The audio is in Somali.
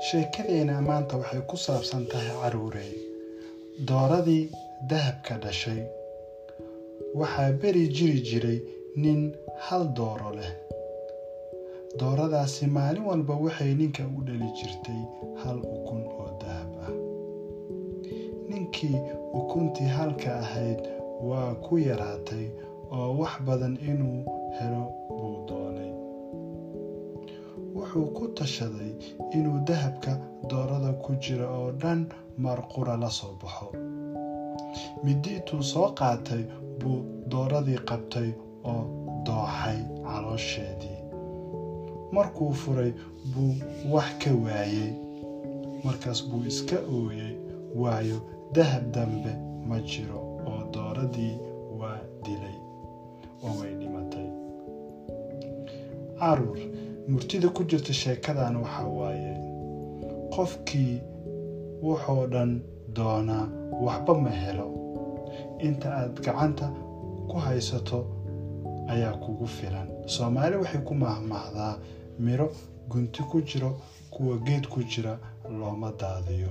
sheekadeena maanta waxay ku saabsan tahay caruurey dooradii dahabka dhashay. Waxaa beri jiri jiray nin hal dooro leh. Dooradaasi maalin walba waxay ninka u dhali jirtay hal ukun oo dahab ah. Ninkii ukuntii halka ahayd waa ku yaraatay oo wax badan inuu helo buu doonay wuxuu ku tashaday inuu dahabka doorada ku jira oo dhan marqura la soo baxo. Middi intuu soo qaatay buu dooradii qabtay oo dooxay caloosheedii. Markuu furay buu wax ka waayey markaas buu iska ooyey waayo dahab dambe ma jiro oo dooradii waa dilay oo way dhimatay. Caruur murtida ku jirta sheekadan waxaa waaye qofkii wuxuu dhan doonaa waxba ma helo. Inta aad gacanta ku haysato ayaa kugu filan. Soomaali waxay ku mahmahdaa miro gunti ku jiro kuwa geed ku jira looma daadiyo